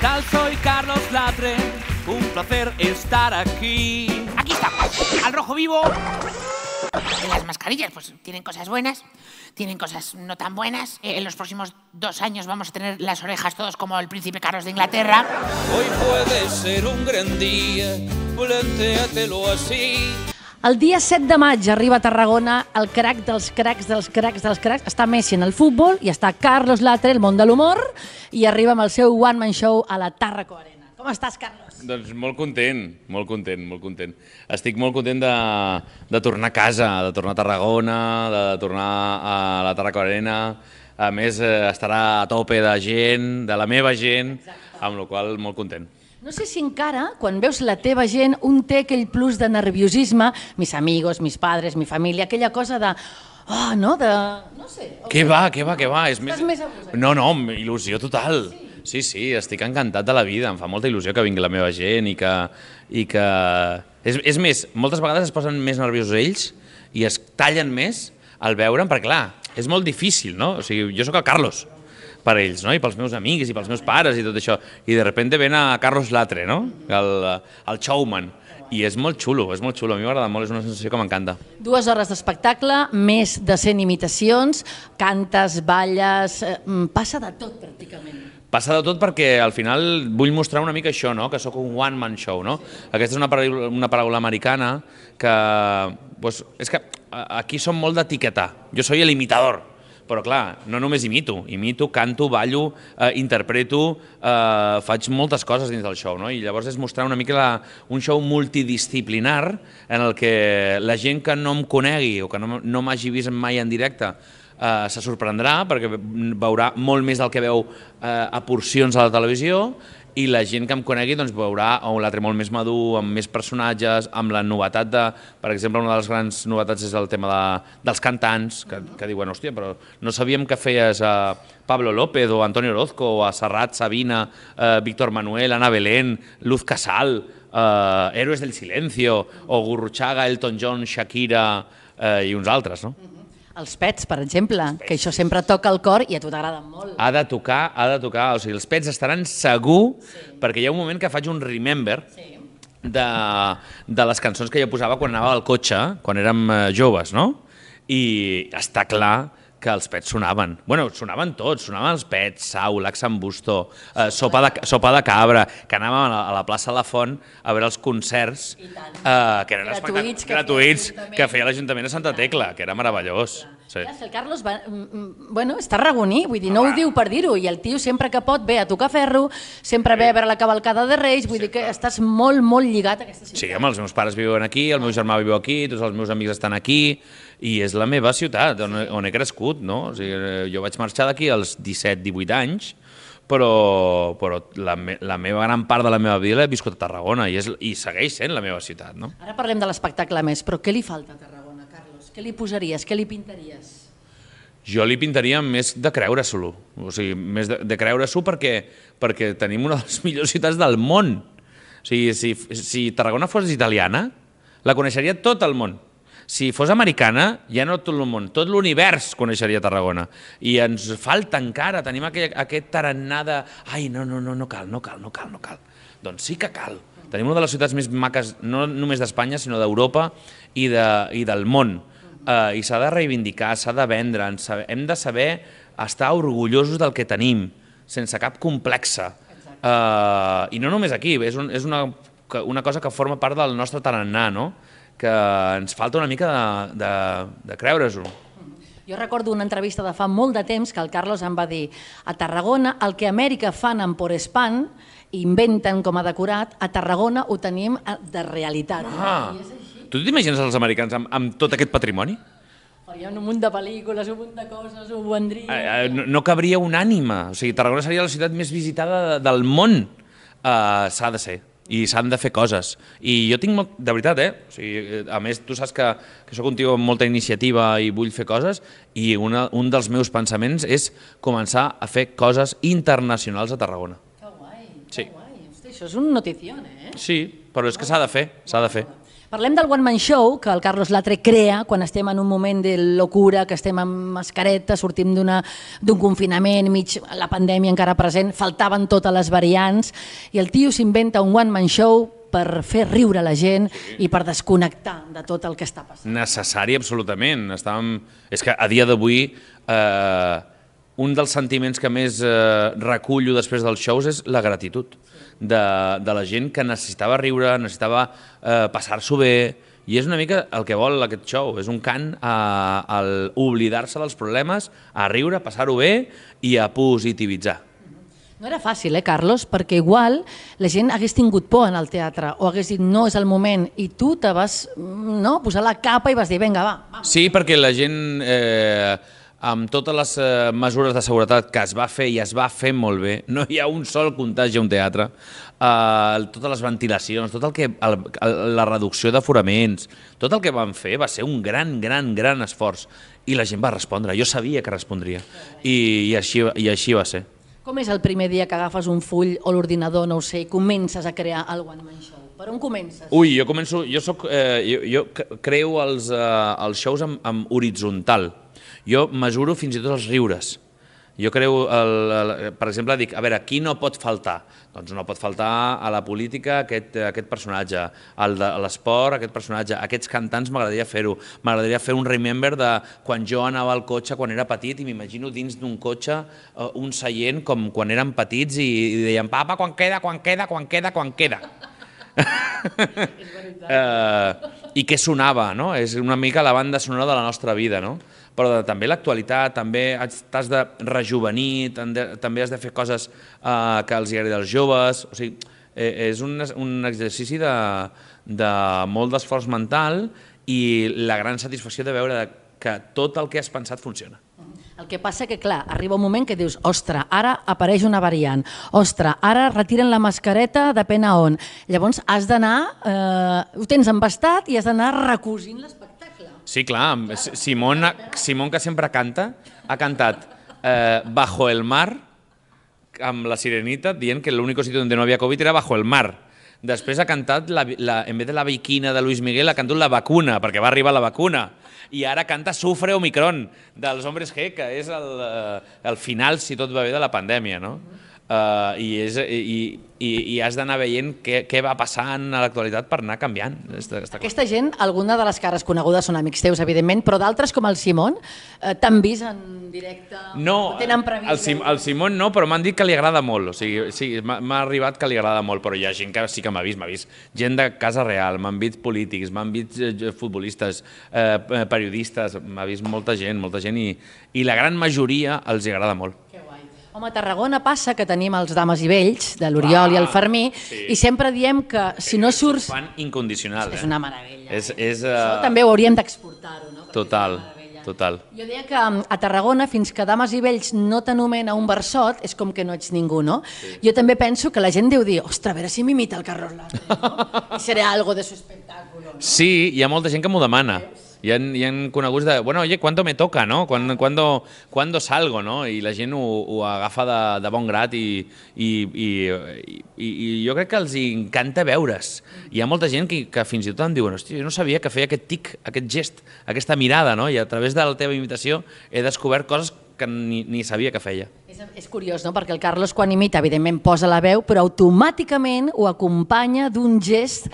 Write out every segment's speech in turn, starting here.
tal? Soy Carlos Latre. Un placer estar aquí. Aquí está, al rojo vivo. En las mascarillas, pues tienen cosas buenas, tienen cosas no tan buenas. Eh, En los próximos dos años vamos a tener las orejas todos como el príncipe Carlos de Inglaterra. Hoy puede ser un gran día, plantéatelo así. El dia 7 de maig arriba a Tarragona el crac dels cracs dels cracs dels cracs. Està Messi en el futbol i està Carlos Latre, el món de l'humor, i arriba amb el seu one-man show a la Tarraco Arena. Com estàs, Carlos? Doncs molt content, molt content, molt content. Estic molt content de, de tornar a casa, de tornar a Tarragona, de tornar a la Tarraco Arena. A més, eh, estarà a tope de gent, de la meva gent, amb la qual molt content. No sé si encara, quan veus la teva gent, un té aquell plus de nerviosisme, mis amigos, mis padres, mi família, aquella cosa de... Oh, no? De... No sé. Què va, què va, què va? És més gust aquí? No, no, il·lusió total. Sí, sí, estic encantat de la vida. Em fa molta il·lusió que vingui la meva gent i que... I que... És, és més, moltes vegades es posen més nerviosos ells i es tallen més al veure'm, perquè clar, és molt difícil, no? O sigui, jo sóc el Carlos per ells, no? I pels meus amics i pels meus pares i tot això. I de repente ven a Carlos Latre, no? El, el showman. I és molt xulo, és molt xulo. A mi m'agrada molt, és una sensació que m'encanta. Dues hores d'espectacle, més de 100 imitacions, cantes, balles, eh, mm, passa de tot pràcticament. Passa de tot perquè al final vull mostrar una mica això, no? que sóc un one-man show. No? Aquesta és una paraula, una paraula americana que... Pues, és que aquí som molt d'etiquetar. Jo soy el imitador, però clar, no només imito, imito, canto, ballo, eh, interpreto, eh, faig moltes coses dins del show, no? i llavors és mostrar una mica la, un show multidisciplinar en el que la gent que no em conegui o que no, no m'hagi vist mai en directe eh, se sorprendrà perquè veurà molt més del que veu eh, a porcions a la televisió i la gent que em conegui doncs, veurà un altre molt més madur, amb més personatges, amb la novetat de... Per exemple, una de les grans novetats és el tema de, dels cantants, que, que diuen, hòstia, però no sabíem que feies a Pablo López o Antonio Orozco o a Serrat, Sabina, eh, Víctor Manuel, Ana Belén, Luz Casal, eh, Héroes del Silencio, o Gurruchaga, Elton John, Shakira eh, i uns altres, no? Els pets, per exemple, que això sempre toca el cor i a tu t'agrada molt. ha de tocar, ha de tocar, o sigui, els pets estaran segur, sí. perquè hi ha un moment que faig un remember sí. de, de les cançons que jo posava quan anava al cotxe, quan érem eh, joves, no? I està clar que els pets sonaven. bueno, sonaven tots, sonaven els pets, Sau, l'Axambusto, eh, sopa, de, sopa de cabra, que anàvem a la, a la plaça de la Font a veure els concerts eh, que eren Gratuïts que gratuïts que feia l'Ajuntament de Santa Tecla, que era meravellós. Clar, si el Carlos va, mm, mm, bueno, és tarragoní, vull dir, no ho diu per dir-ho, i el tio sempre que pot ve a tocar ferro, sempre ve a veure la cavalcada de Reis, vull dir que estàs molt, molt lligat a aquesta ciutat. Sí, home, els meus pares viuen aquí, el meu germà viu aquí, tots els meus amics estan aquí, i és la meva ciutat, on, on he crescut, no? O sigui, jo vaig marxar d'aquí als 17-18 anys, però, però la, me, la meva gran part de la meva vida l'he viscut a Tarragona i, és, i segueix sent la meva ciutat, no? Ara parlem de l'espectacle més, però què li falta a Tarragona? Què li posaries, què li pintaries? Jo li pintaria més de creure-s'ho, o sigui, més de, de creure-s'ho perquè, perquè tenim una de les millors ciutats del món. O sigui, si, si Tarragona fos italiana, la coneixeria tot el món. Si fos americana, ja no tot el món, tot l'univers coneixeria Tarragona. I ens falta encara, tenim aquest, aquest tarannà de ai, no, no, no, no cal, no cal, no cal, no cal. Doncs sí que cal. Tenim una de les ciutats més maques, no només d'Espanya, sinó d'Europa i, de, i del món. Uh, I s'ha de reivindicar, s'ha de vendre, hem de saber estar orgullosos del que tenim, sense cap complexa. Uh, I no només aquí, és, un, és una, una cosa que forma part del nostre tarannà, no? que ens falta una mica de, de, de creure-s'ho. Jo recordo una entrevista de fa molt de temps que el Carlos em va dir a Tarragona el que a Amèrica fan en Porespan, inventen com a decorat, a Tarragona ho tenim eh, de realitat. Ah, tu t'imagines els americans amb, amb tot aquest patrimoni? Farien un munt de pel·lícules, un munt de coses, ho vendrien... Eh, eh, no, no cabria un ànima. O sigui, Tarragona seria la ciutat més visitada de- del món. Uh, s'ha de ser i s'han de fer coses. I jo tinc molt... De veritat, eh? O sigui, eh, a més, tu saps que, que sóc un tio amb molta iniciativa i vull fer coses i una, un dels meus pensaments és començar a fer coses internacionals a Tarragona. Que guai, Sí. que guai. Hosti, això és un notición, eh? Sí, però és que s'ha de fer, s'ha de fer. Parlem del One Man Show, que el Carlos Latre crea quan estem en un moment de locura, que estem amb mascareta, sortim d'un confinament, mig la pandèmia encara present, faltaven totes les variants, i el tio s'inventa un One Man Show per fer riure la gent i per desconnectar de tot el que està passant. Necessari, absolutament. Estàvem... És que a dia d'avui eh, un dels sentiments que més eh, recullo després dels shows és la gratitud de, de la gent que necessitava riure, necessitava eh, passar-s'ho bé, i és una mica el que vol aquest show, és un cant a, al oblidar-se dels problemes, a riure, a passar-ho bé i a positivitzar. No era fàcil, eh, Carlos? Perquè igual la gent hagués tingut por en el teatre o hagués dit no és el moment i tu te vas mm, no, posar la capa i vas dir vinga, va, va. Sí, perquè la gent, eh, amb totes les eh, mesures de seguretat que es va fer i es va fer molt bé, no hi ha un sol contagi a un teatre, eh, totes les ventilacions, tot el que, el, el, la reducció d'aforaments, tot el que van fer va ser un gran, gran, gran esforç. I la gent va respondre, jo sabia que respondria. I, i, així, i així va ser. Com és el primer dia que agafes un full o l'ordinador, no ho sé, i comences a crear el One Man Show? Per on comences? Ui, jo començo, jo soc, eh, jo, jo c- creo els, eh, els shows amb, amb horitzontal. Jo mesuro fins i tot els riures. Jo creu, el, el, per exemple, dic, a veure, qui no pot faltar? Doncs no pot faltar a la política aquest, aquest personatge, al de a l'esport aquest personatge, aquests cantants m'agradaria fer-ho, m'agradaria fer un remember de quan jo anava al cotxe quan era petit i m'imagino dins d'un cotxe eh, un seient com quan érem petits i, i deien, papa, quan queda, quan queda, quan queda, quan queda. eh, i què sonava, no? És una mica la banda sonora de la nostra vida, no? Però de, també l'actualitat, també has- t'has de rejuvenir, de- també has de fer coses eh, que els agradi als joves, o sigui, eh, és un, un exercici de, de molt d'esforç mental i la gran satisfacció de veure que tot el que has pensat funciona. El que passa que, clar, arriba un moment que dius ostres, ara apareix una variant, ostres, ara retiren la mascareta depèn a on. Llavors has d'anar, eh, ho tens embastat i has d'anar recosint l'espectacle. Sí, clar, amb S- Simón, Simón que sempre canta, ha cantat eh, Bajo el mar, amb la sirenita, dient que l'únic sitio donde no havia Covid era Bajo el mar. Després ha cantat, la, la, en vez de la viquina de Luis Miguel, ha cantat la vacuna, perquè va arribar la vacuna. I ara canta Sufre Omicron, dels Hombres G, que és el, eh, el final, si tot va bé, de la pandèmia, no? Uh, i, és, i, i, i has d'anar veient què, què va passant a l'actualitat per anar canviant. Està, està clar. Aquesta gent, alguna de les cares conegudes són amics teus, evidentment, però d'altres, com el Simón, eh, t'han vist en directe? No, tenen previst? el, Sim, el Simón no, però m'han dit que li agrada molt. O sigui, sí, m'ha arribat que li agrada molt, però hi ha gent que sí que m'ha vist. M'ha vist gent de Casa Real, m'han vist polítics, m'han vist eh, futbolistes, eh, eh, periodistes, m'ha vist molta gent, molta gent, i, i la gran majoria els agrada molt. Home, a Tarragona passa que tenim els dames i vells, de l'Oriol i el Fermí, sí. i sempre diem que si no surts... Fan incondicional. És eh? una meravella. És, és, Això uh, també ho hauríem d'exportar-ho, no? Perquè total, és total. Jo deia que um, a Tarragona, fins que Dames i Vells no t'anomena un versot, és com que no ets ningú, no? Sí. Jo també penso que la gent deu dir, ostres, a veure si m'imita el Carlos Latre, no? I seré algo de su espectáculo, no? Sí, hi ha molta gent que m'ho demana. Hi ha, hi ha coneguts de, bueno, oye, ¿cuándo me toca, no? ¿Cuándo, cuándo, cuándo salgo, no? I la gent ho, ho agafa de, de bon grat i, i, i, i, i jo crec que els encanta veure's. Hi ha molta gent que, que fins i tot em diuen, hòstia, jo no sabia que feia aquest tic, aquest gest, aquesta mirada, no? I a través de la teva imitació he descobert coses que ni, ni sabia que feia. És, és curiós, no? Perquè el Carlos, quan imita, evidentment posa la veu, però automàticament ho acompanya d'un gest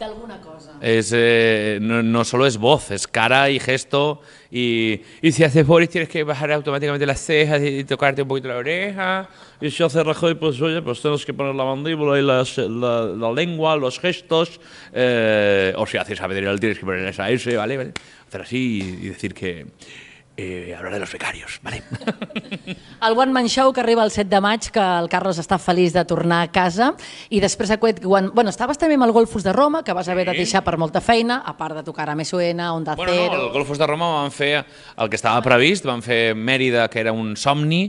d'alguna cosa. Es, eh, no, no solo es voz, es cara y gesto. Y, y si haces Boris tienes que bajar automáticamente las cejas y tocarte un poquito la oreja. Y si haces Rajoy, pues oye, pues tienes que poner la mandíbula y las- la, la lengua, los gestos. Eh, o si haces Abedriel tienes que poner esa S, ¿vale? ¿vale? Hacer así y decir que... Eh, hablar de los becarios, ¿vale? El One Man Show que arriba el 7 de maig, que el Carlos està feliç de tornar a casa, i després aquest One... Bueno, estaves també amb el Golfos de Roma, que vas haver de deixar per molta feina, a part de tocar a MSN, Onda Bueno, no, Cero... el Golfos de Roma van fer el que estava previst, van fer Mèrida, que era un somni,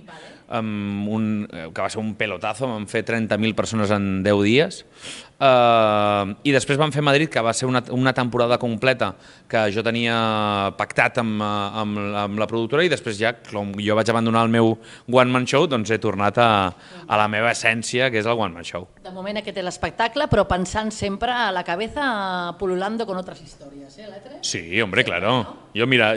amb un, eh, que va ser un pelotazo, vam fer 30.000 persones en 10 dies, Uh, I després vam fer Madrid, que va ser una, una temporada completa que jo tenia pactat amb, eh, amb, amb la productora i després ja, com jo vaig abandonar el meu One Man Show, doncs he tornat a, a la meva essència, que és el One Man Show. De moment aquest és l'espectacle, però pensant sempre a la cabeza pululando con otras historias, ¿eh, Latre? Sí, hombre, claro. Jo, mira,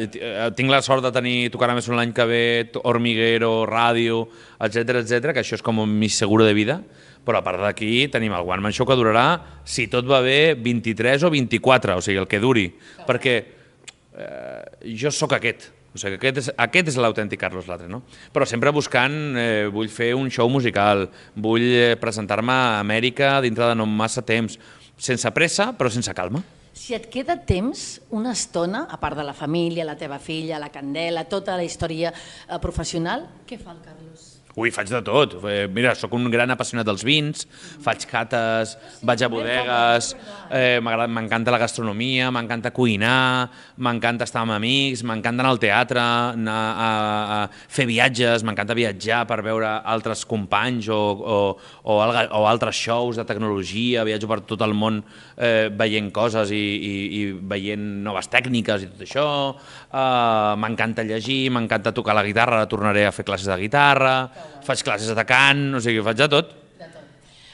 tinc la sort de tenir tocar més un l'any que ve, Hormiguero, ràdio, etc etc, que això és com un mi seguro de vida, però a part d'aquí tenim el One Man Show que durarà, si tot va bé, 23 o 24, o sigui, el que duri, perquè eh, jo sóc aquest, o sigui, aquest és, aquest és l'autèntic Carlos Latre, no? Però sempre buscant, eh, vull fer un show musical, vull eh, presentar-me a Amèrica dintre de no massa temps, sense pressa, però sense calma. Si et queda temps, una estona, a part de la família, la teva filla, la candela, tota la història eh, professional, què fa el Carlos? Ui, faig de tot. Eh, Mira, sóc un gran apassionat dels vins, faig cates, vaig a bodegues, eh, m'encanta la gastronomia, m'encanta cuinar, m'encanta estar amb amics, m'encanta anar al teatre, anar a, a fer viatges, m'encanta viatjar per veure altres companys o, o, o, o altres shows de tecnologia, viatjo per tot el món eh, veient coses i, i, i veient noves tècniques i tot això, eh, m'encanta llegir, m'encanta tocar la guitarra, ara tornaré a fer classes de guitarra, faig classes de cant, o sigui, faig de tot.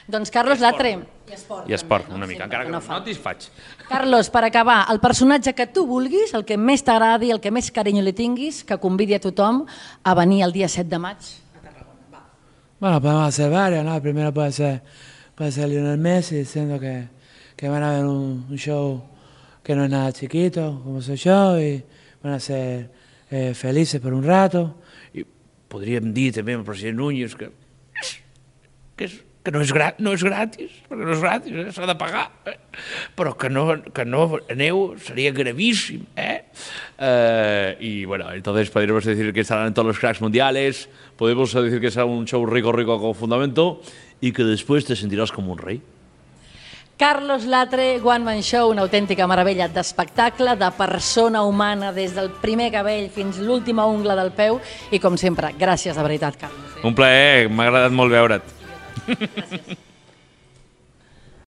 Doncs Carlos Latre. I esport. I esport, també, una no? mica, Sempre encara que no fa. notis, faig. Carlos, per acabar, el personatge que tu vulguis, el que més t'agradi, el que més carinyo li tinguis, que convidi a tothom a venir el dia 7 de maig. Bueno, podemos hacer varios, ¿no? Primero puede ser, puede ser Lionel Messi diciendo que, que van a ver un, un show que no es nada chiquito, como soy yo, y van a ser eh, felices por un rato. I podríem dir també al president Núñez que, que, és, que no, és no és gratis, perquè no és gratis, eh? s'ha de pagar, eh? però que no, que no aneu seria gravíssim. Eh? Eh, y bueno, entonces podríamos decir que estarán en todos los cracks mundiales, podemos decir que será un show rico, rico con fundamento y que después te sentirás como un rey. Carlos Latre, One Man Show, una autèntica meravella d'espectacle, de persona humana, des del primer cabell fins l'última ungla del peu, i com sempre, gràcies de veritat, Carlos. Un plaer, m'ha agradat molt veure't. Gràcies.